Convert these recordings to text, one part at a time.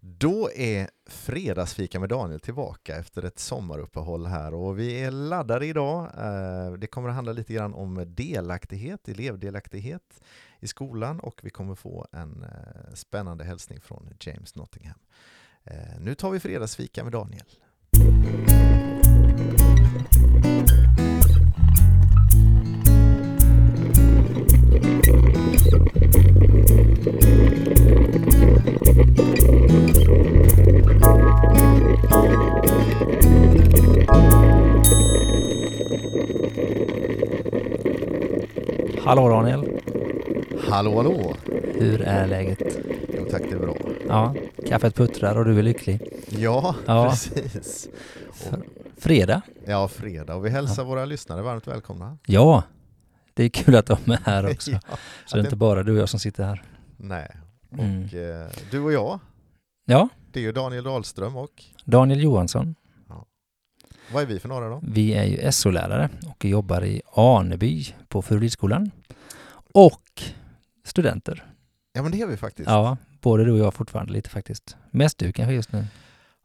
Då är Fredagsfika med Daniel tillbaka efter ett sommaruppehåll här och vi är laddade idag. Eh, det kommer att handla lite grann om delaktighet, elevdelaktighet i skolan och vi kommer få en eh, spännande hälsning från James Nottingham. Eh, nu tar vi Fredagsfika med Daniel. Hallå Daniel, Hallå hallå! hur är läget? Jo tack, det är bra. Ja, kaffet puttrar och du är lycklig. Ja, Ja. precis. Och, Fredag? ja, fredag och vi hälsar våra lyssnare varmt välkomna. Ja, det är kul att de är här också. Ja, Så det är inte bara du och jag som sitter här. nej, och Mm. eh, du och jag, Ja, det är ju Daniel Dahlström och Daniel Johansson. vad är vi för några då? Vi är ju SO-lärare och jobbar i Aneby på Furulidsskolan. Och studenter. Ja men det är vi faktiskt. Ja, både du och jag fortfarande lite faktiskt. Mest du kanske just nu.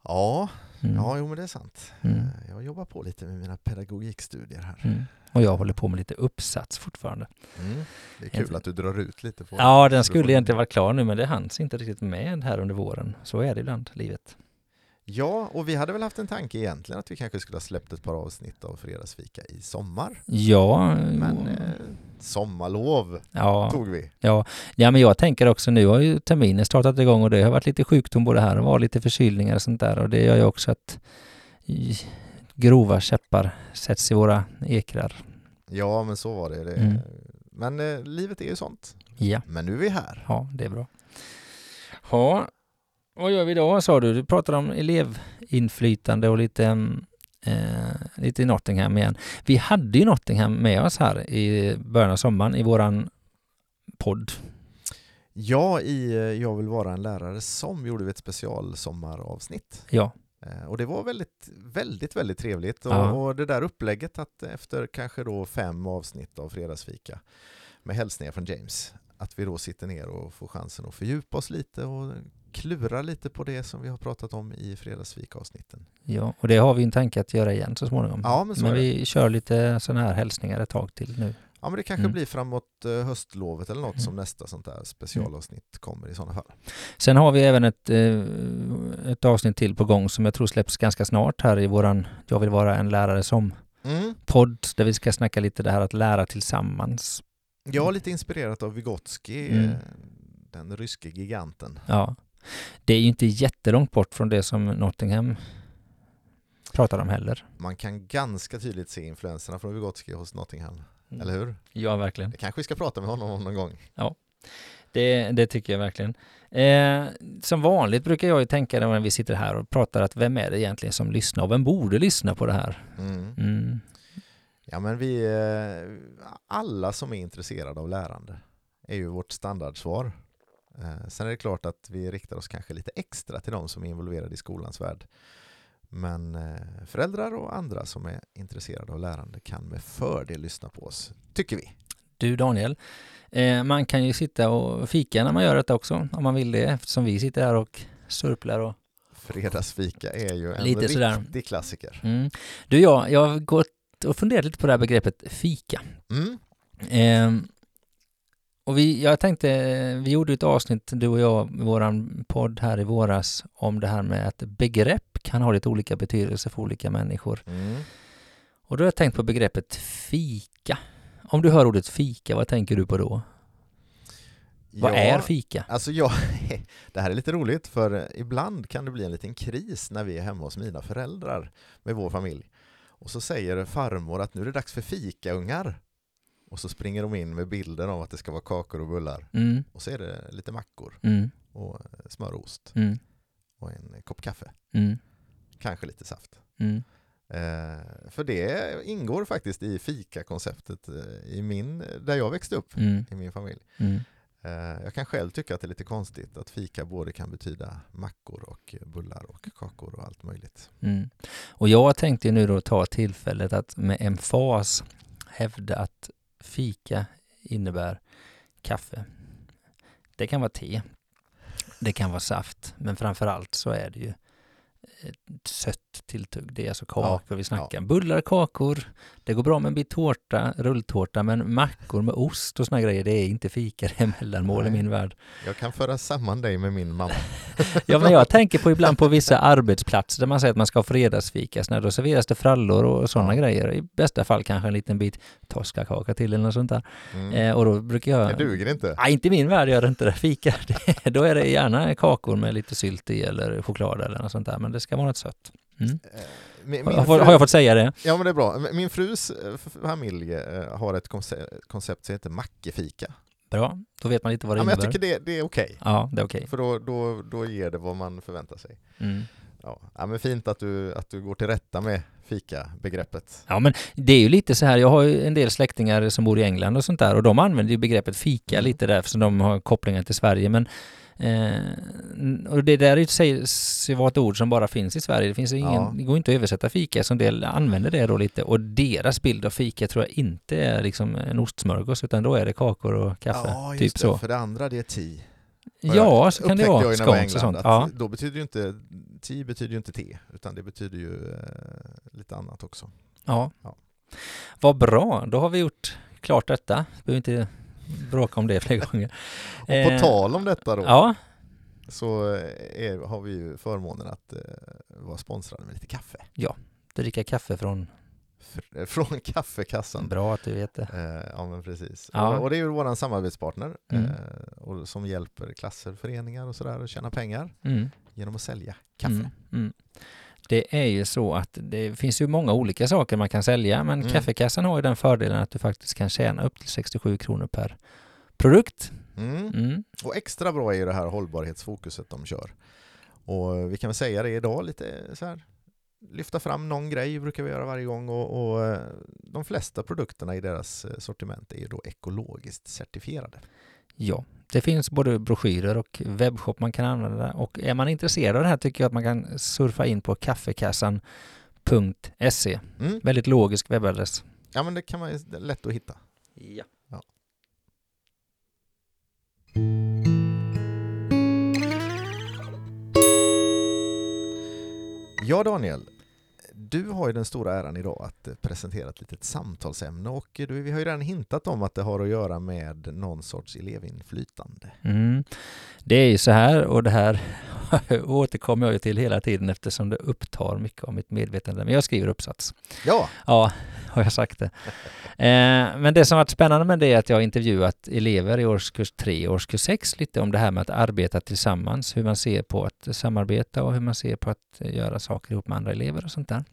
Ja, Mm. ja jo men det är sant. Mm. Eh, Jag jobbar på lite med mina pedagogikstudier här. Mm. Och jag håller på med lite uppsats fortfarande. Mm. Det är kul att du drar ut lite på Ja, den skulle egentligen varit klar nu men det hanns inte riktigt med här under våren. Så är det ibland, livet. Ja, och vi hade väl haft en tanke egentligen att vi kanske skulle ha släppt ett par avsnitt av Fredagsfika i sommar. Ja, Men eh, sommarlov ja, tog vi. ja, ja, men jag tänker också nu har ju terminen startat igång och det har varit lite sjukdom både här och var lite förkylningar och sånt där och det gör ju också att grova käppar sätts i våra ekrar. Ja, men så var det. det. Mm. Men eh, livet är ju sånt. Ja, Men nu är vi här. ja, det är bra. Ja, vad gör vi idag sa du? Du pratar om elevinflytande och lite mm, Eh, lite Nottingham igen. Vi hade ju Nottingham med oss här i början av sommaren i våran podd. Ja, i eh, Jag vill vara en lärare som gjorde vi ett specialsommaravsnitt. Ja, Eh, Och det var väldigt, väldigt, väldigt trevligt. Och, och det där upplägget att efter kanske då fem avsnitt av Fredagsfika med hälsningar från James, att vi då sitter ner och får chansen att fördjupa oss lite och klura lite på det som vi har pratat om i Fredagsfika-avsnitten. ja, och det har vi en tanke att göra igen så småningom. Ja, men det. vi kör lite sådana här hälsningar ett tag till nu. Ja, men det kanske Mm. blir framåt eh, höstlovet eller något Mm. som nästa sånt där specialavsnitt kommer i sådana fall. Sen har vi även ett, eh, ett avsnitt till på gång som jag tror släpps ganska snart här i våran Jag vill vara en lärare som Mm. podd där vi ska snacka lite det här att lära tillsammans. Jag är lite inspirerat av Vygotsky, Mm. eh, den ryske giganten. Ja. Det är ju inte jättelångt bort från det som Nottingham pratar om heller. Man kan ganska tydligt se influenserna från Vygotsky hos Nottingham, Mm. eller hur? Ja, verkligen. Det kanske vi ska prata med honom om någon gång. Det, det tycker jag verkligen. Eh, som vanligt brukar jag ju tänka när vi sitter här och pratar att vem är det egentligen som lyssnar och vem borde lyssna på det här? Mm. Mm. Ja, men vi, eh, alla som är intresserade av lärande är ju vårt standardsvar. Eh, Sen är det klart att vi riktar oss kanske lite extra till de som är involverade i skolans värld. Men eh, föräldrar och andra som är intresserade av lärande kan med fördel lyssna på oss, tycker vi. Du Daniel, eh, man kan ju sitta och fika när man gör detta också om man vill det eftersom vi sitter här och surplar och Fredagsfika är ju en Lite sådär. riktig klassiker. mm. Du jag, jag har gått och funderat lite på det här begreppet fika. Mm. Och vi, jag tänkte, vi gjorde ett avsnitt, du och jag, i våran podd här i våras, om det här med att begrepp kan ha lite olika betydelse för olika människor. Mm. Och då har jag tänkt på begreppet fika. Om du hör ordet fika, vad tänker du på då? Vad Ja, är fika? Alltså jag, det här är lite roligt för ibland kan det bli en liten kris när vi är hemma hos mina föräldrar med vår familj. Och så säger farmor att nu är det dags för fika ungar. Och så springer de in med bilden av att det ska vara kakor och bullar. Mm, Och så är det lite mackor mm, och smör och ost mm, och en kopp kaffe. mm, Kanske lite saft. mm. Eh, för det ingår faktiskt i fika-konceptet eh, i min, där jag växte upp Mm, i min familj. Eh, Jag kan själv tycka att det är lite konstigt att fika både kan betyda mackor och bullar och kakor och allt möjligt. Mm. Och jag tänkte nu då ta tillfället att med emfas hävda att fika innebär kaffe. Det kan vara te. Det kan vara saft, men framför allt så är det ju sött tilltugg. Det är alltså kakor vi snackar. Bullar, kakor, det går bra med en bit tårta, rulltårta, men mackor med ost och såna grejer, det är inte fika, det är mellanmål i min värld. Jag kan föra samman dig med min mamma. ja, men jag tänker på ibland på vissa arbetsplatser där man säger att man ska ha fredagsfika, så då serveras det frallor och sådana ja. grejer. I bästa fall kanske en liten bit toskakaka till eller något sånt där. Mm. Eh, och då brukar jag... Det duger inte. Nej, inte i min värld gör det inte det. Fika, det, då är det gärna kakor med lite sylt i eller choklad eller något sånt där, men det ska vara något sött. Mm. Eh, min, min har, har, jag fått säga det? Ja, men det är bra. Min frus eh, familj eh, har ett koncept som heter mackefika. Bra, då vet man lite vad det ja, innebär. Men jag tycker det, det är okej. Okay. Ja, det är okej. Okay. För då, då, då ger det vad man förväntar sig. Mm. Ja. ja, men fint att du, att du går till rätta med fika-begreppet. Ja, men det är ju lite så här, jag har ju en del släktingar som bor i England och sånt där och de använder ju begreppet fika mm. lite där eftersom de har kopplingar till Sverige. Men Eh, och det där sägs ju vara ett ord som bara finns i Sverige. Det, finns ingen, ja. det går inte att översätta fika, så en del använder det då lite. Och deras bild av fika tror jag inte är liksom en ostsmörgås, utan då är det kakor och kaffe. Ja, just typ det, så. för det andra det är te. Ja, så kan det vara. Scones och sånt. Ja. Då betyder ju inte, te betyder ju inte te, utan det betyder ju eh, lite annat också. Ja. ja. Vad bra, då har vi gjort klart detta. Behöver inte bråka om det fler gånger. Och på eh, tal om detta då. Ja. Så är, har vi ju förmånen att eh, vara sponsrade med lite kaffe. Ja, dricka kaffe från från kaffekassan. Bra att du vet det. Eh, ja, men precis. Ja. Och, det är ju vår samarbetspartner mm. eh, och som hjälper klasser, föreningar och sådär att tjäna pengar mm. genom att sälja kaffe. Mm. Det är ju så att det finns ju många olika saker man kan sälja, men mm. kaffekassan har ju den fördelen att du faktiskt kan tjäna upp till 67 kronor per produkt. Mm. Mm. Och extra bra är ju det här hållbarhetsfokuset de kör. Och vi kan väl säga det idag lite så här, lyfta fram någon grej brukar vi göra varje gång och, och eh, de flesta produkterna i deras eh, sortiment är ju då ekologiskt certifierade. Ja, det finns både broschyrer och webbshop man kan använda och är man intresserad av det här tycker jag att man kan surfa in på kaffekassan.se. Mm. Väldigt logisk webbadress. Ja men det kan man lätt att hitta. Ja. ja. Ja Daniel, du har ju den stora äran idag att eh, presentera ett litet samtalsämne och du, vi har ju redan hintat om att det har att göra med någon sorts elevinflytande. Mm. Det är ju så här och det här återkommer jag ju till hela tiden eftersom det upptar mycket av mitt medvetande. Men jag skriver uppsats. Ja! Ja, har jag sagt det. Eh, men det som varit spännande med det är att jag har intervjuat elever i årskurs 3 och årskurs 6 lite om det här med att arbeta tillsammans, hur man ser på att samarbeta och hur man ser på att göra saker ihop med andra elever och sånt där.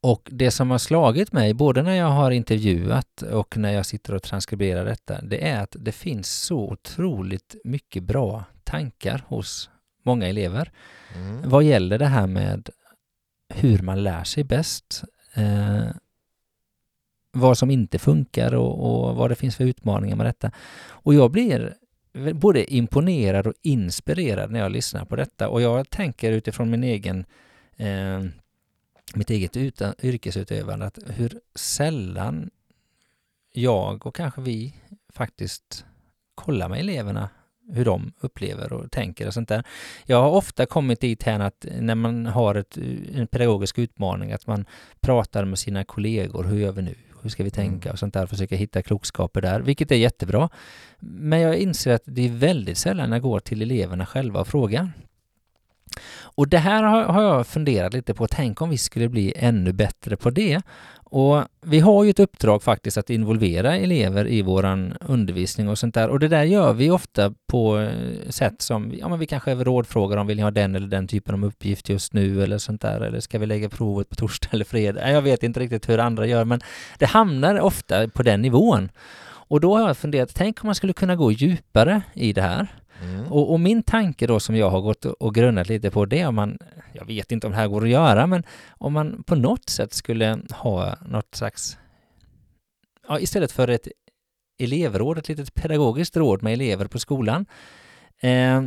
Och det som har slagit mig, både när jag har intervjuat och när jag sitter och transkriberar detta, det är att det finns så otroligt mycket bra tankar hos många elever mm. vad gäller det här med hur man lär sig bäst, eh, vad som inte funkar och, och, vad det finns för utmaningar med detta. Och jag blir både imponerad och inspirerad när jag lyssnar på detta och jag tänker utifrån min egen eh, mitt eget utan, yrkesutövande att hur sällan jag och kanske vi faktiskt kollar med eleverna hur de upplever och tänker och sånt där. Jag har ofta kommit dit här att när man har ett, en pedagogisk utmaning att man pratar med sina kollegor, hur gör vi nu? Hur ska vi tänka? Mm. och sånt där, försöka hitta klokskaper där, vilket är jättebra. Men jag inser att det är väldigt sällan jag går till eleverna själva och frågar. Och det här har, jag funderat lite på. Tänk om vi skulle bli ännu bättre på det. Och vi har ju ett uppdrag faktiskt att involvera elever i våran undervisning och sånt där. Och det där gör vi ofta på eh, sätt som, ja men vi kanske rådfrågar om vill ni ha den eller den typen av uppgift just nu eller sånt där. Eller ska vi lägga provet på torsdag eller fredag? Jag vet inte riktigt hur andra gör men det hamnar ofta på den nivån. Och då har jag funderat, tänk om man skulle kunna gå djupare i det här. Mm. Och, och, min tanke då som jag har gått och grunnat lite på det om man, jag vet inte om det här går att göra, men om man på något sätt skulle ha något slags, ja, istället för ett elevråd, ett litet pedagogiskt råd med elever på skolan, eh,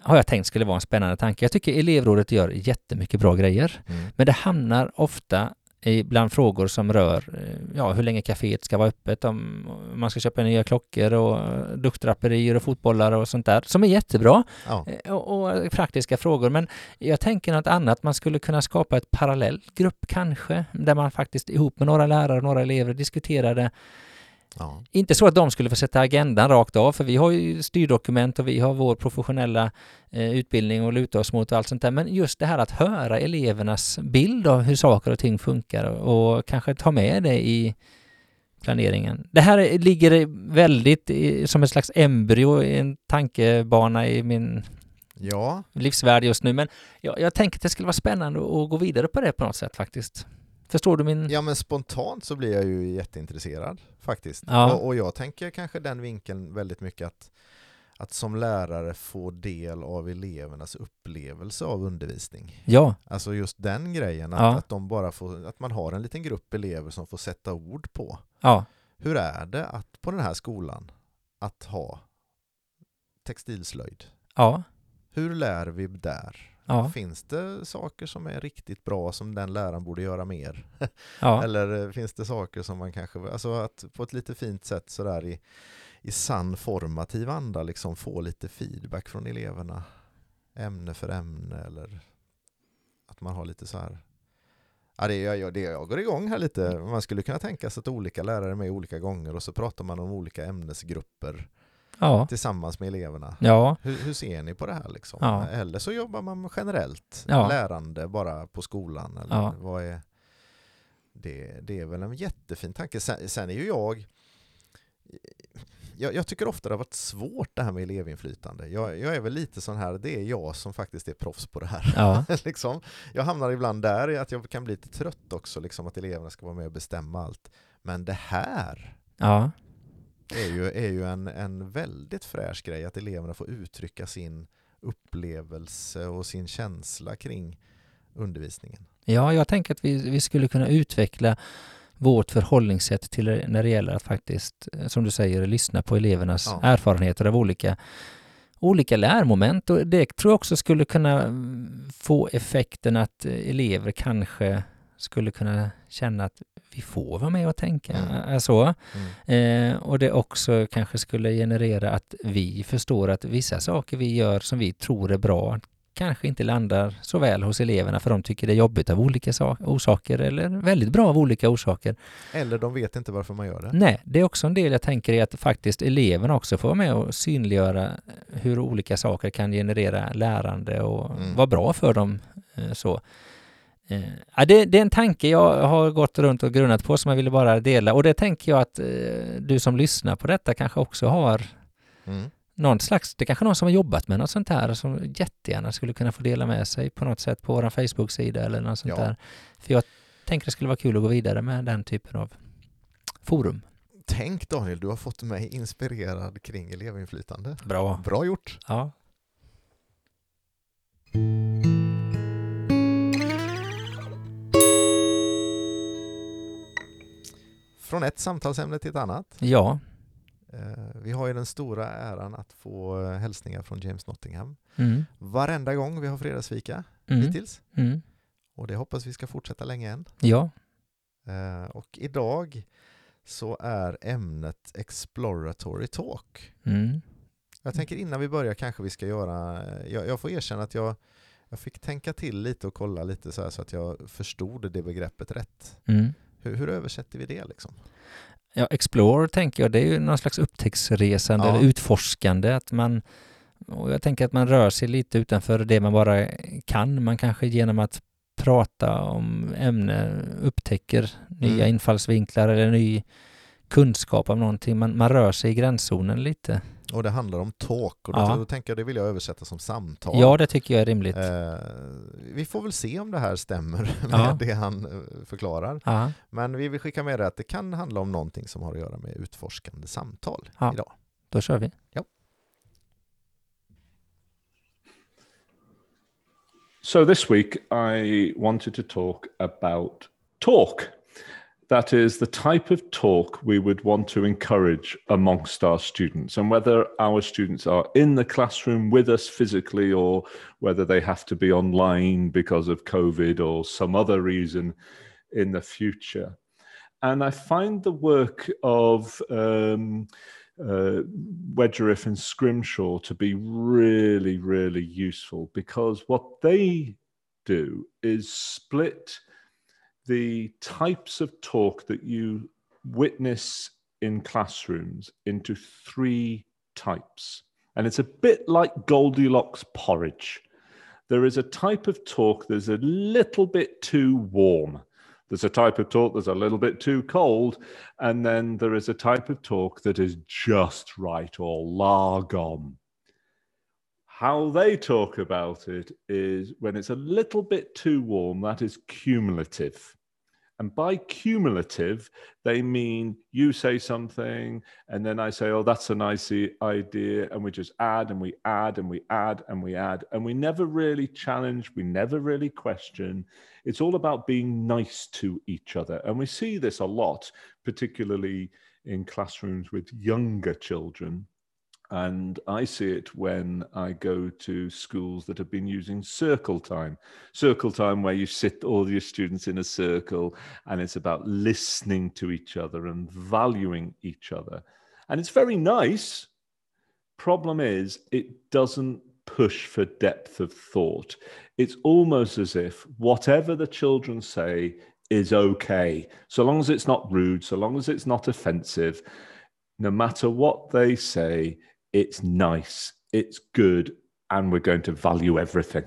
har jag tänkt skulle vara en spännande tanke. Jag tycker elevrådet gör jättemycket bra grejer, mm. men det hamnar ofta ibland frågor som rör eh, ja, hur länge kaféet ska vara öppet, om man ska köpa nya klockor och duckdraperier och fotbollar och sånt där, som är jättebra. Ja. Eh, Och, och praktiska frågor. Men jag tänker något annat, man skulle kunna skapa ett parallell grupp kanske, där man faktiskt ihop med några lärare och några elever diskuterade Ja. inte så att de skulle få sätta agendan rakt av, för vi har ju styrdokument och vi har vår professionella eh, utbildning att luta oss mot och allt sånt där. Men just det här att höra elevernas bild av hur saker och ting funkar och, och kanske ta med det i planeringen. Det här är- ligger väldigt i, som ett slags embryo, i en tankebana i min ja, livsvärld just nu. Men jag, jag tänker att det skulle vara spännande att gå vidare på det på något sätt faktiskt. Förstår du min... Ja men spontant så blir jag ju jätteintresserad faktiskt. Ja. Och, och jag tänker kanske den vinkeln väldigt mycket att, att som lärare få del av elevernas upplevelse av undervisning. Ja, Alltså just den grejen, att, Ja. att, de bara får, att man har en liten grupp elever som får sätta ord på. ja, Hur är det att på den här skolan att ha textilslöjd? ja, Hur lär vi där? Ja, Finns det saker som är riktigt bra som den läraren borde göra mer? ja, Eller eh, finns det saker som man kanske, alltså att på ett lite fint sätt sådär i, i sann formativ anda liksom få lite feedback från eleverna ämne för ämne eller att man har lite så här. Ja, det, jag, det, jag går igång här lite. Man skulle kunna tänka sig att olika lärare är med olika gånger och så pratar man om olika ämnesgrupper ja, tillsammans med eleverna. ja, Hur, hur ser ni på det här? Liksom? Ja. Eller så jobbar man generellt, lärande bara på skolan. Eller vad är, det, det är väl en jättefin tanke. Sen, sen är ju jag, jag... Jag tycker ofta det har varit svårt det här med elevinflytande. Jag, jag är väl lite sån här, det är jag som faktiskt är proffs på det här. ja, liksom. Jag hamnar ibland där i att jag kan bli lite trött också, liksom, att eleverna ska vara med och bestämma allt. Men det här ja, är ju, är ju en, en väldigt fräsch grej att eleverna får uttrycka sin upplevelse och sin känsla kring undervisningen. Ja, jag tänker att vi, vi skulle kunna utveckla vårt förhållningssätt till när det gäller att faktiskt, eh, som du säger, lyssna på elevernas Ja. erfarenheter av olika, olika lärmoment. Och det tror jag också skulle kunna få effekten att elever kanske skulle kunna känna att vi får vara med och tänka. Mm. Så. Mm. Eh, och det också kanske skulle generera att vi förstår att vissa saker vi gör som vi tror är bra kanske inte landar så väl hos eleverna för de tycker det är jobbigt av olika sa- orsaker eller väldigt bra av olika orsaker. Eller de vet inte varför man gör det. Nej, det är också en del jag tänker i att faktiskt eleverna också får vara med och synliggöra hur olika saker kan generera lärande och Mm. vara bra för dem. eh, Så. Eh, Ja, det, det är en tanke jag har gått runt och grunnat på som jag ville bara dela och det tänker jag att eh, du som lyssnar på detta kanske också har Mm. någon slags, det är kanske någon som har jobbat med något sånt här som jättegärna skulle kunna få dela med sig på något sätt på vår Facebook-sida eller något sånt Ja. där. För jag tänker det skulle vara kul att gå vidare med den typen av forum. Tänk Daniel, du har fått mig inspirerad kring elevinflytande. Bra. Bra gjort! Ja. Från ett samtalsämne till ett annat. Ja. Eh, Vi har ju den stora äran att få eh, hälsningar från James Nottingham Mm. varenda gång vi har fredagsfika Mm. hittills. Mm. Och det hoppas vi ska fortsätta länge än. Ja. Eh, Och idag så är ämnet Exploratory Talk. Mm. Jag tänker innan vi börjar kanske vi ska göra, jag, jag får erkänna att jag, jag fick tänka till lite och kolla lite så här så att jag förstod det begreppet rätt. Mm. Hur, hur översätter vi det liksom? Ja, explore tänker jag, det är ju någon slags upptäcktsresande Ja. eller utforskande. Att man, och jag tänker att man rör sig lite utanför det man bara kan. Man kanske genom att prata om ämne upptäcker nya Mm. infallsvinklar eller ny kunskap om någonting. Man, man rör sig i gränszonen lite. Och det handlar om talk och då, Ja. då tänker jag det vill jag översätta som samtal. Ja, det tycker jag är rimligt. Eh, vi får väl se om det här stämmer med Ja. det han eh, förklarar. Ja, Men vi vill skicka med det att det kan handla om någonting som har att göra med utforskande samtal Ja. idag. då kör vi. So this week I wanted to talk about talk. That is the type of talk we would want to encourage amongst our students, and whether our students are in the classroom with us physically or whether they have to be online because of COVID or some other reason, in the future. And I find the work of um, uh, Wedgeriff and Scrimshaw to be really, really useful because what they do is split the types of talk that you witness in classrooms into three types. And it's a bit like Goldilocks porridge. There is a type of talk that's a little bit too warm. There's a type of talk that's a little bit too cold. And then there is a type of talk that is just right or lagom. How they talk about it is when it's a little bit too warm, that is cumulative. And by cumulative, they mean you say something, and then I say, oh, that's a nice idea. And we just add and we add and we add and we add. And we never really challenge, we never really question. It's all about being nice to each other. And we see this a lot, particularly in classrooms with younger children and I see it when I go to schools that have been using circle time. Circle time, where you sit all your students in a circle and it's about listening to each other and valuing each other. And it's very nice. Problem is, it doesn't push for depth of thought. It's almost as if whatever the children say is okay, so long as it's not rude, so long as it's not offensive. No matter what they say, it's nice, it's good, and we're going to value everything.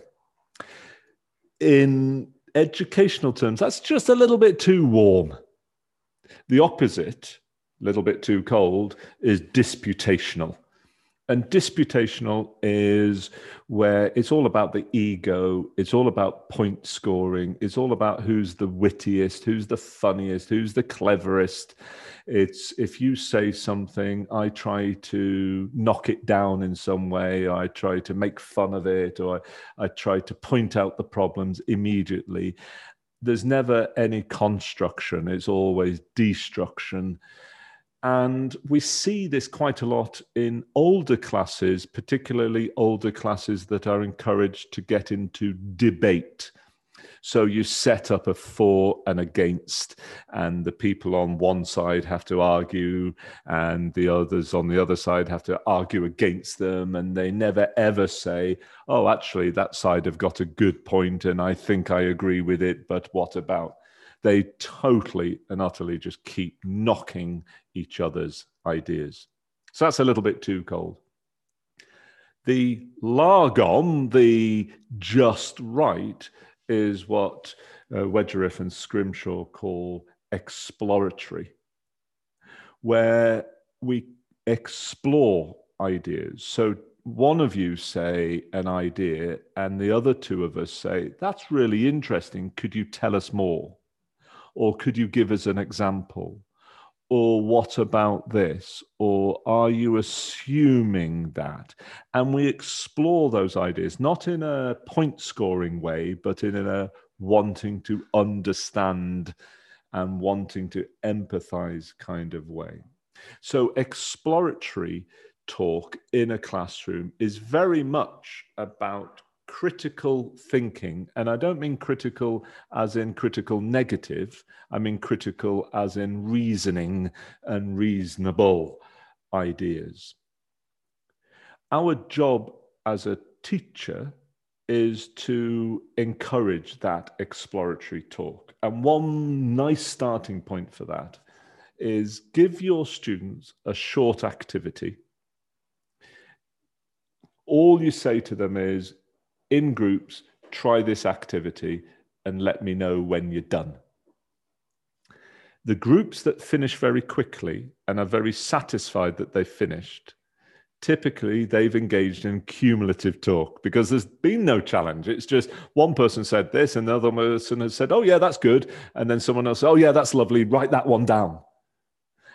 In educational terms, that's just a little bit too warm. The opposite, a little bit too cold, is disputational. And disputational is where it's all about the ego, it's all about point scoring, it's all about who's the wittiest, who's the funniest, who's the cleverest. It's if you say something, I try to knock it down in some way, I try to make fun of it, or I, I try to point out the problems immediately. There's never any construction, it's always destruction. And we see this quite a lot in older classes, particularly older classes that are encouraged to get into debate. So you set up a for and against, and the people on one side have to argue, and the others on the other side have to argue against them. And they never ever say, Oh, actually, that side have got a good point, and I think I agree with it, but what about? They totally and utterly just keep knocking each other's ideas. So that's a little bit too cold. The lagom, the just right, is what uh, Wedgeriff and Scrimshaw call exploratory, where we explore ideas. So one of you say an idea, and the other two of us say, That's really interesting. Could you tell us more? Or could you give us an example? Or what about this? Or are you assuming that? And we explore those ideas, not in a point scoring way, but in a wanting to understand and wanting to empathize kind of way. So, exploratory talk in a classroom is very much about critical thinking, and I don't mean critical as in critical negative, I mean critical as in reasoning and reasonable ideas. Our job as a teacher is to encourage that exploratory talk. And one nice starting point for that is give your students a short activity. All you say to them is, in groups, try this activity and let me know when you're done. The groups that finish very quickly and are very satisfied that they've finished, typically they've engaged in cumulative talk because there's been no challenge. It's just one person said this and the other person has said, oh, yeah, that's good. And then someone else, oh, yeah, that's lovely. Write that one down.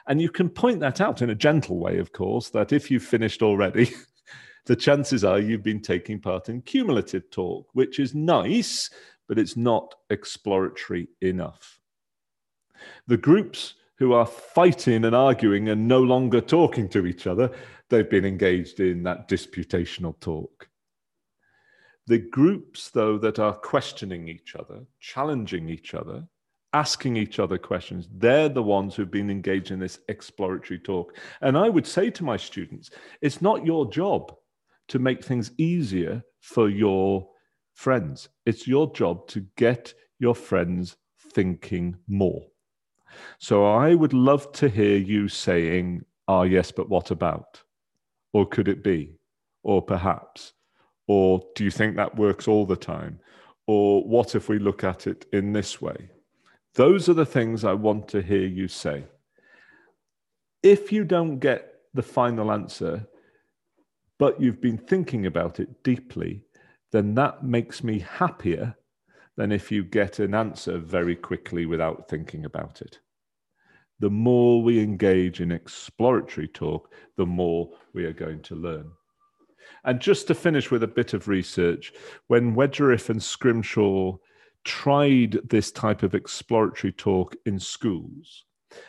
And you can point that out in a gentle way, of course, that if you've finished already, the chances are you've been taking part in cumulative talk, which is nice, but it's not exploratory enough. The groups who are fighting and arguing and no longer talking to each other, they've been engaged in that disputational talk. The groups, though, that are questioning each other, challenging each other, asking each other questions. They're the ones who've been engaged in this exploratory talk. And I would say to my students, it's not your job to make things easier for your friends. It's your job to get your friends thinking more. So I would love to hear you saying, ah, yes, but what about? Or could it be? Or perhaps? Or do you think that works all the time? Or what if we look at it in this way? Those are the things I want to hear you say. If you don't get the final answer, but you've been thinking about it deeply, then that makes me happier than if you get an answer very quickly without thinking about it. The more we engage in exploratory talk, the more we are going to learn. And just to finish with a bit of research, when Wedgeriff and Scrimshaw tried this type of exploratory talk in schools.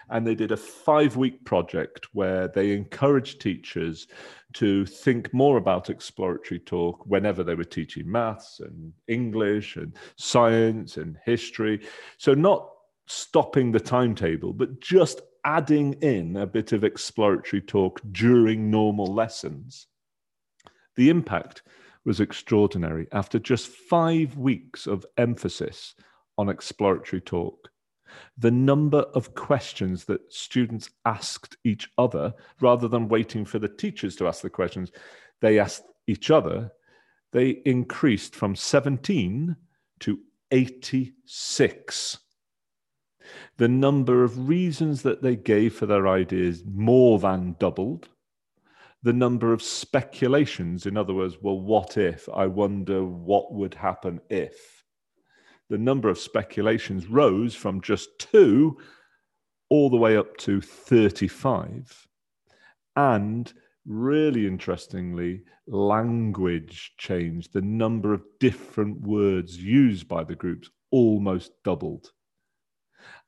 And they did a five week project where they encouraged teachers to think more about exploratory talk whenever they were teaching maths and English and science and history. So, not stopping the timetable, but just adding in a bit of exploratory talk during normal lessons. The impact was extraordinary after just five weeks of emphasis on exploratory talk. The number of questions that students asked each other, rather than waiting for the teachers to ask the questions, they asked each other, they increased from 17 to 86. The number of reasons that they gave for their ideas more than doubled the number of speculations, in other words, well, what if? I wonder what would happen if. The number of speculations rose from just two all the way up to 35. And really interestingly, language changed. The number of different words used by the groups almost doubled.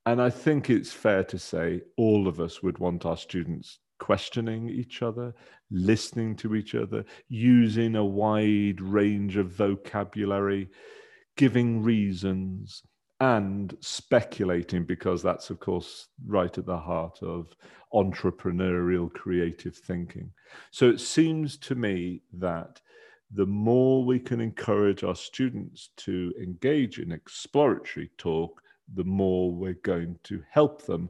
And I think it's fair to say all of us would want our students questioning each other, listening to each other, using a wide range of vocabulary, giving reasons, and speculating, because that's, of course, right at the heart of entrepreneurial creative thinking. So it seems to me that the more we can encourage our students to engage in exploratory talk, the more we're going to help them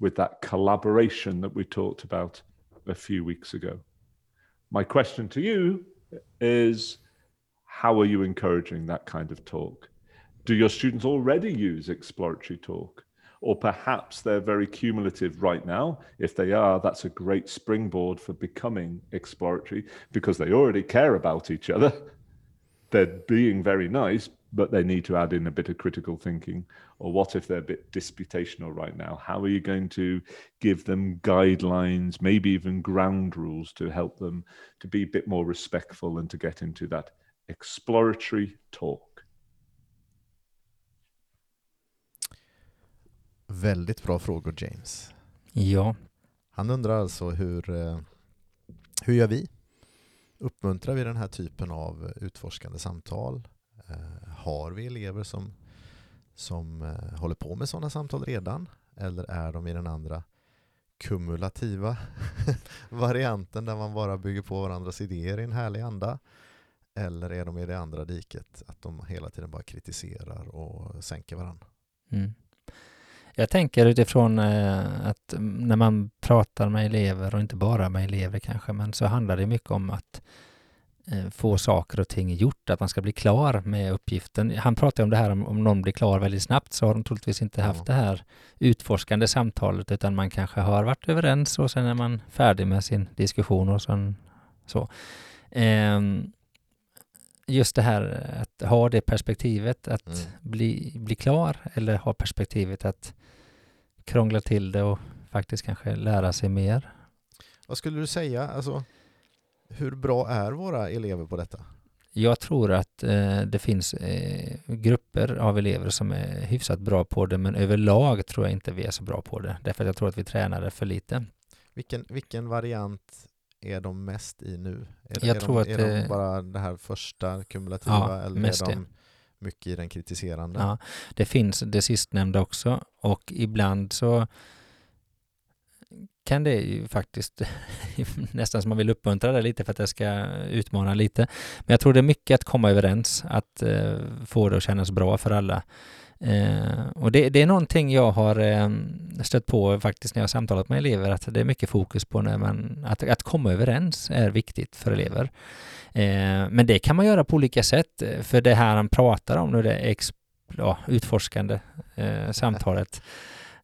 with that collaboration that we talked about a few weeks ago. My question to you is how are you encouraging that kind of talk? Do your students already use exploratory talk? Or perhaps they're very cumulative right now. If they are, that's a great springboard for becoming exploratory because they already care about each other. They're being very nice, but they need to add in a bit of critical thinking. Or what if they're a bit disputational right now? How are you going to give them guidelines, maybe even ground rules to help them to be a bit more respectful and to get into that exploratory talk? Väldigt bra frågor James. Ja. Han undrar alltså hur, eh, hur gör vi? Uppmuntrar vi den här typen av utforskande samtal? Eh, har vi elever som, som eh, håller på med sådana samtal redan? Eller är de i den andra kumulativa varianten där man bara bygger på varandras idéer i en härlig anda? Eller är de i det andra diket, att de hela tiden bara kritiserar och sänker varandra? Mm. Jag tänker utifrån eh, att när man pratar med elever och inte bara med elever kanske, men så handlar det mycket om att Eh, få saker och ting gjort, att man ska bli klar med uppgiften. Han pratar om det här om, om någon blir klar väldigt snabbt så har de troligtvis inte haft det här utforskande samtalet utan man kanske har varit överens och sen är man färdig med sin diskussion och sen så. Um, just det här att ha det perspektivet att mm. bli, bli klar eller ha perspektivet att krångla till det och faktiskt kanske lära sig mer. Vad skulle du säga? Alltså, hur bra är våra elever på detta? Jag tror att eh, det finns eh, grupper av elever som är hyfsat bra på det, men överlag tror jag inte vi är så bra på det. Därför att jag tror att vi tränar det för lite. Vilken, vilken variant är de mest i nu? Är, jag är tror de, att är de bara det här första kumulativa ja, eller är de det. mycket i den kritiserande. Ja, det finns det sistnämnda också och ibland så kan det ju faktiskt nästan som man vill uppmuntra det lite för att det ska utmana lite. Men jag tror det är mycket att komma överens, att eh, få det att kännas bra för alla. Eh, och det, det, är någonting jag har eh, stött på faktiskt när jag har samtalat med elever, att det är mycket fokus på när man, att, att komma överens är viktigt för elever. Eh, men det kan man göra på olika sätt, för det här han pratar om nu, det ja, utforskande eh, samtalet,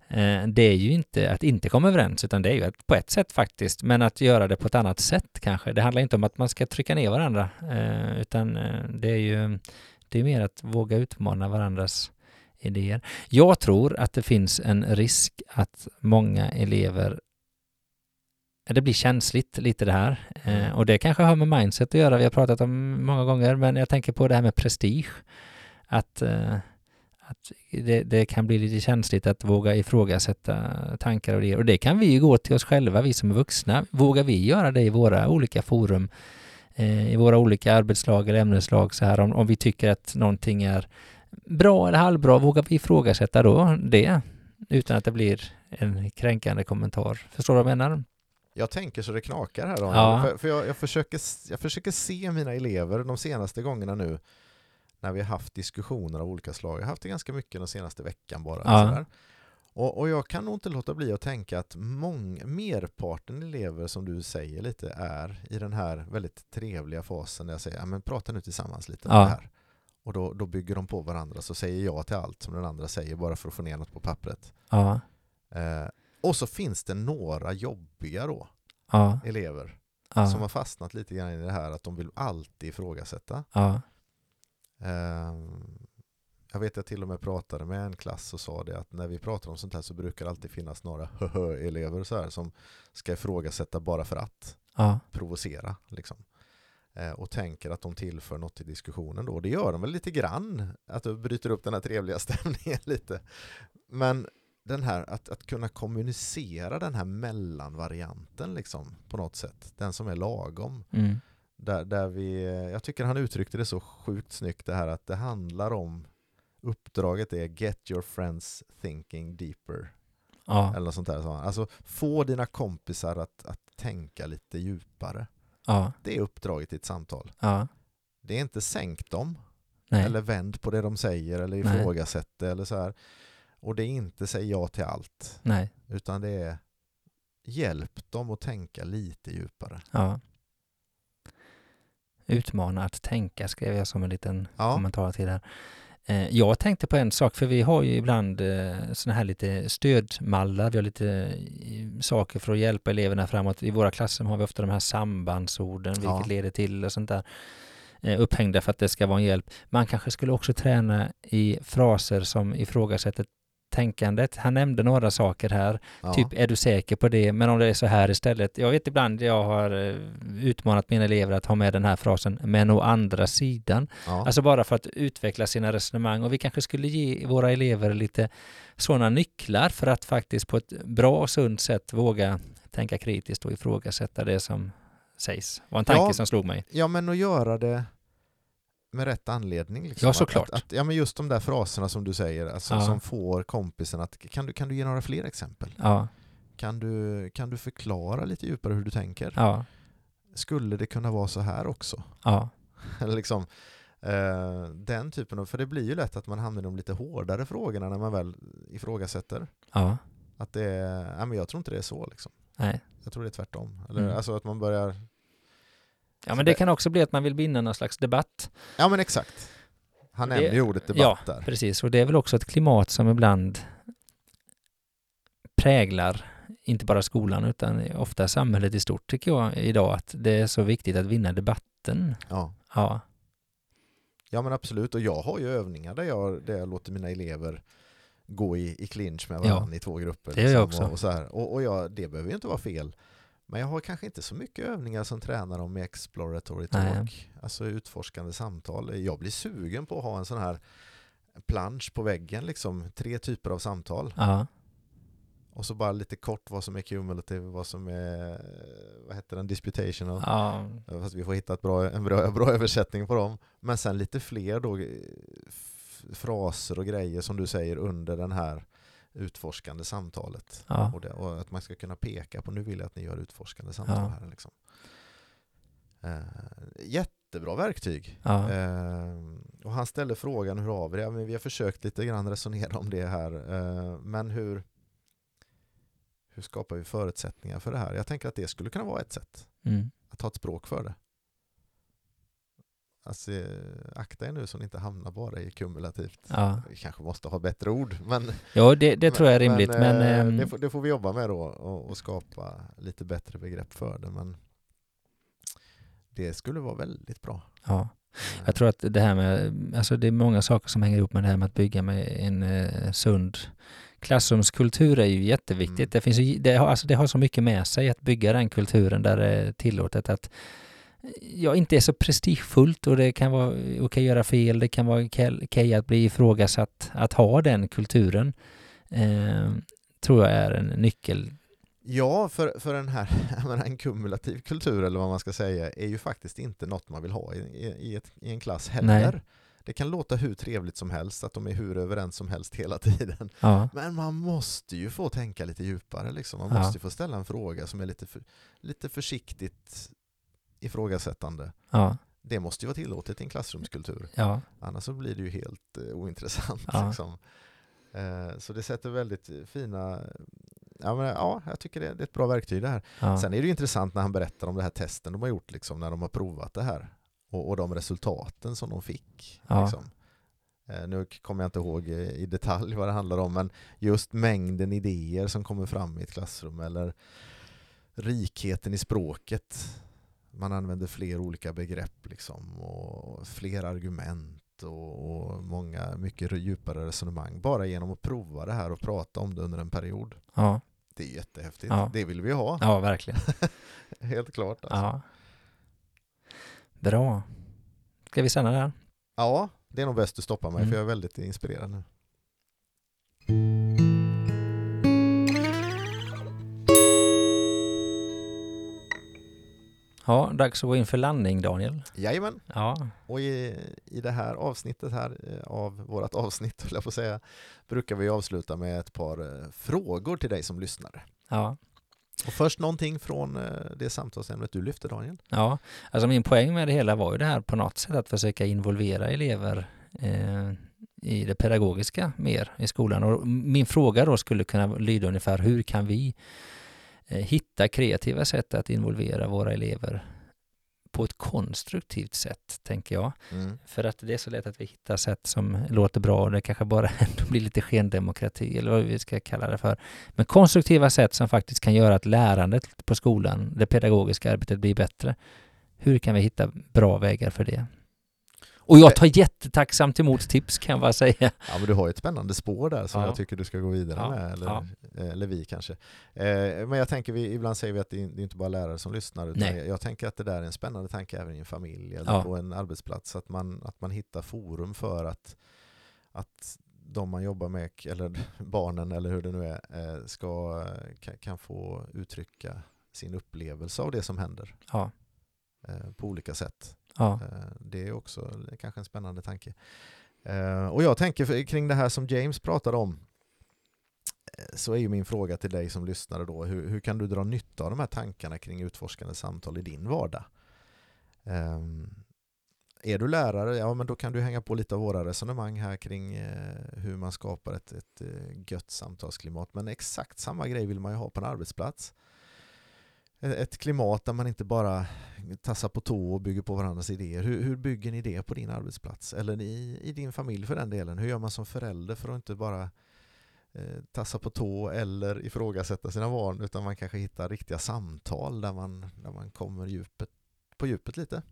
eh, det är ju inte att inte komma överens, utan det är ju att, på ett sätt faktiskt, men att göra det på ett annat sätt kanske. Det handlar inte om att man ska trycka ner varandra, eh, utan eh, det är ju det är mer att våga utmana varandras idéer. Jag tror att det finns en risk att många elever det blir känsligt lite det här eh, och det kanske har med mindset att göra, vi har pratat om många gånger, men jag tänker på det här med prestige. Att, eh, att det, det, kan bli lite känsligt att våga ifrågasätta tankar och idéer och det kan vi ju gå till oss själva, vi som är vuxna. Vågar vi göra det i våra olika forum, eh, i våra olika arbetslag eller ämneslag så här, om, om vi tycker att någonting är bra eller halvbra, vågar vi ifrågasätta då det utan att det blir en kränkande kommentar? Förstår du vad jag menar? Jag tänker så det knakar här Daniel. Ja. För, för jag, jag, försöker, jag försöker se mina elever de senaste gångerna nu när vi har haft diskussioner av olika slag. Jag har haft det ganska mycket den senaste veckan bara. Ja. Och, och, jag kan nog inte låta bli att tänka att mång, merparten elever som du säger lite är i den här väldigt trevliga fasen där jag säger, ja men prata nu tillsammans lite om ja. det här. Och då, då bygger de på varandra, så säger jag till allt som den andra säger bara för att få ner något på pappret. Ja. Eh, och så finns det några jobbiga då, ja. elever, ja. som har fastnat lite grann i det här att de vill alltid ifrågasätta. Ja. Eh, jag vet att jag till och med pratade med en klass och sa det att när vi pratar om sånt här så brukar det alltid finnas några elever så här som ska ifrågasätta bara för att ja. provocera. Liksom. Eh, och tänker att de tillför något till diskussionen då. Det gör de väl lite grann, att du bryter upp den här trevliga stämningen lite. Men den här att, att kunna kommunicera den här mellanvarianten liksom på något sätt, den som är lagom. Mm. Där, där vi, jag tycker han uttryckte det så sjukt snyggt det här att det handlar om uppdraget är get your friends thinking deeper. Ja. Eller något sånt där. Alltså få dina kompisar att, att tänka lite djupare. Ja. Det är uppdraget i ett samtal. Ja. Det är inte sänk dem, Nej. eller vänd på det de säger, eller ifrågasätt det, eller så här. Och det är inte säg ja till allt. Nej. Utan det är hjälp dem att tänka lite djupare. Ja. Utmana att tänka skrev jag som en liten ja. kommentar till det här. Eh, jag tänkte på en sak, för vi har ju ibland eh, sådana här lite stödmallar, vi har lite eh, saker för att hjälpa eleverna framåt. I våra klasser har vi ofta de här sambandsorden, vilket ja. leder till och sånt där upphängda för att det ska vara en hjälp. Man kanske skulle också träna i fraser som ifrågasätter tänkandet. Han nämnde några saker här, ja. typ är du säker på det? Men om det är så här istället. Jag vet ibland jag har eh, utmanat mina elever att ha med den här frasen, men å andra sidan. Ja. Alltså bara för att utveckla sina resonemang och vi kanske skulle ge våra elever lite sådana nycklar för att faktiskt på ett bra och sunt sätt våga tänka kritiskt och ifrågasätta det som sägs. var en tanke ja, som slog mig. Ja, men att göra det med rätt anledning. Liksom. Ja, såklart. Att, att, ja, men just de där fraserna som du säger, alltså, ja. som får kompisen att, kan du, kan du ge några fler exempel? Ja. Kan, du, kan du förklara lite djupare hur du tänker? Ja. Skulle det kunna vara så här också? Ja. liksom, eh, den typen av, för det blir ju lätt att man hamnar i de lite hårdare frågorna när man väl ifrågasätter. Ja. Att det är, ja, men jag tror inte det är så liksom. Nej. Jag tror det är tvärtom. Eller, mm. Alltså att man börjar Ja, men det kan också bli att man vill vinna någon slags debatt. Ja, men exakt. Han nämnde ju ordet debatt ja, där. precis. Och det är väl också ett klimat som ibland präglar inte bara skolan utan ofta samhället i stort tycker jag idag att det är så viktigt att vinna debatten. Ja. Ja, ja men absolut. Och jag har ju övningar där jag, där jag låter mina elever gå i, i clinch med varandra ja, i två grupper. Det gör jag liksom, också. Och, och, så här. och, och jag, det behöver ju inte vara fel. Men jag har kanske inte så mycket övningar som tränar om exploratory talk, Nej. alltså utforskande samtal. Jag blir sugen på att ha en sån här plansch på väggen, liksom tre typer av samtal. Ja. Och så bara lite kort vad som är cumulative, vad som är, vad heter den, disputational. Ja. Fast vi får hitta ett bra, en bra, bra översättning på dem. Men sen lite fler då fraser och grejer som du säger under den här utforskande samtalet. Ja. Och, det, och att man ska kunna peka på nu vill jag att ni gör utforskande samtal Ja. här. Liksom. Eh, jättebra verktyg. Ja. Eh, och han ställer frågan hur har vi det? Men vi har försökt lite grann resonera om det här. Eh, men hur, hur skapar vi förutsättningar för det här? Jag tänker att det skulle kunna vara ett sätt. Mm. Att ha ett språk för det. Alltså, eh, akta er nu så ni inte hamnar bara i kumulativt. Ja. Vi kanske måste ha bättre ord. Men, ja, det, det tror jag är rimligt. Men, eh, ehm, det, får, det får vi jobba med då och, och skapa lite bättre begrepp för det. Men det skulle vara väldigt bra. ja. Jag tror att det här med, alltså det är många saker som hänger ihop med det här med att bygga med en eh, sund klassrumskultur är ju jätteviktigt. Mm. Det, finns det, har, alltså det har så mycket med sig att bygga den kulturen där det är tillåtet att ja, inte är så prestigefullt och det kan vara okej att göra fel, det kan vara okej okej att bli ifrågasatt. Att ha den kulturen eh, tror jag är en nyckel. Ja, för, för den här, menar, en kumulativ kultur eller vad man ska säga är ju faktiskt inte något man vill ha i, i, ett, i en klass heller. Nej. Det kan låta hur trevligt som helst, att de är hur överens som helst hela tiden. Ja, Men man måste ju få tänka lite djupare. Liksom. Man Ja. måste ju få ställa en fråga som är lite, för, lite försiktigt ifrågasättande. ja, Det måste ju vara tillåtet i en klassrumskultur. ja, Annars så blir det ju helt eh, ointressant. Ja. Liksom. Eh, så det sätter väldigt fina... Ja, men, ja, jag tycker det, det är ett bra verktyg det här. ja. Sen är det ju intressant när han berättar om det här testen de har gjort liksom, när de har provat det här. Och, och de resultaten som de fick. Ja. Liksom. Eh, nu kommer jag inte ihåg eh, i detalj vad det handlar om, men just mängden idéer som kommer fram i ett klassrum eller rikheten i språket. Man använder fler olika begrepp liksom, och fler argument och, och många mycket djupare resonemang bara genom att prova det här och prata om det under en period. ja, Det är jättehäftigt. Ja. Det vill vi ha. ja verkligen. Helt klart. Alltså. Ja. Bra. Ska vi stanna där? Ja, det är nog bäst du stoppar mig Mm. för jag är väldigt inspirerad nu. Ja, dags att gå in för landning Daniel. Jajamän, Ja, och i, i det här avsnittet här eh, av vårt avsnitt, höll jag på säga, brukar vi avsluta med ett par eh, frågor till dig som lyssnare. ja, Och först någonting från eh, det samtalsämnet du lyfte Daniel. ja. Alltså min poäng med det hela var ju det här på något sätt att försöka involvera elever eh, i det pedagogiska mer i skolan. Och min fråga då skulle kunna lyda ungefär hur kan vi hitta kreativa sätt att involvera våra elever på ett konstruktivt sätt, tänker jag. Mm. För att det är så lätt att vi hittar sätt som låter bra och det kanske bara blir lite skendemokrati eller vad vi ska kalla det för. Men konstruktiva sätt som faktiskt kan göra att lärandet på skolan, det pedagogiska arbetet blir bättre. Hur kan vi hitta bra vägar för det? Och jag tar jättetacksamt emot tips kan jag bara säga. Ja, men du har ju ett spännande spår där som Ja. jag tycker du ska gå vidare Ja, med, eller, ja. eller vi kanske. Eh, men jag tänker, vi, ibland säger vi att det är inte bara lärare som lyssnar, utan Nej. jag, tänker att det där är en spännande tanke även i en familj eller på en arbetsplats, att man, att man hittar forum för att, att de man jobbar med, eller barnen eller hur det nu är, eh, ska, kan, kan få uttrycka sin upplevelse av det som händer Ja, eh, på olika sätt ja, eh, Det är också kanske en spännande tanke. Eh, och jag tänker kring det här som James pratade om eh, så är ju min fråga till dig som lyssnare då, hur, hur kan du dra nytta av de här tankarna kring utforskande samtal i din vardag? Ehm, är du lärare, ja men då kan du hänga på lite av våra resonemang här kring hur man skapar ett, ett gött samtalsklimat. Men exakt samma grej vill man ju ha på en arbetsplats. Ett- klimat där man inte bara tassar på tå och bygger på varandras idéer. Hur, hur bygger ni det på din arbetsplats? Eller i, i din familj för den delen? Hur gör man som förälder för att inte bara eh, tassa på tå eller ifrågasätta sina barn utan man kanske hittar riktiga samtal där man, där man kommer djupet, på djupet lite?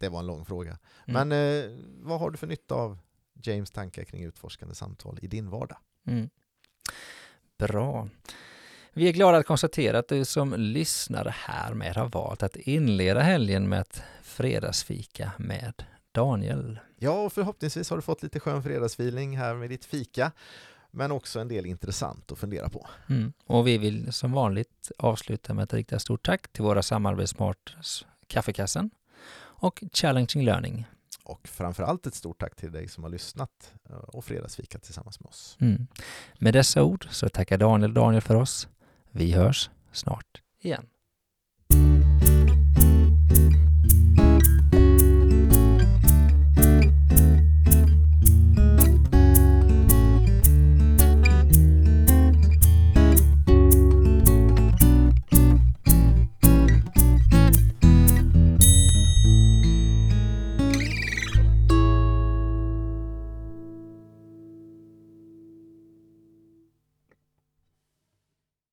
Det var en lång fråga. Mm. Men eh, vad har du för nytta av James tankar kring utforskande samtal i din vardag? Mm. Bra. Vi är glada att konstatera att du som lyssnare härmed har valt att inleda helgen med ett fredagsfika med Daniel. Ja, och förhoppningsvis har du fått lite skön fredagsfeeling här med ditt fika. Men också en del intressant att fundera på. Mm. Och vi vill som vanligt avsluta med ett riktigt stort tack till våra samarbetspartners Kaffekassen och Challenging Learning. Och framförallt ett stort tack till dig som har lyssnat eh, och fredagsfika tillsammans med oss. Mm. Med dessa ord så tackar Daniel Daniel för oss. Vi hörs snart igen.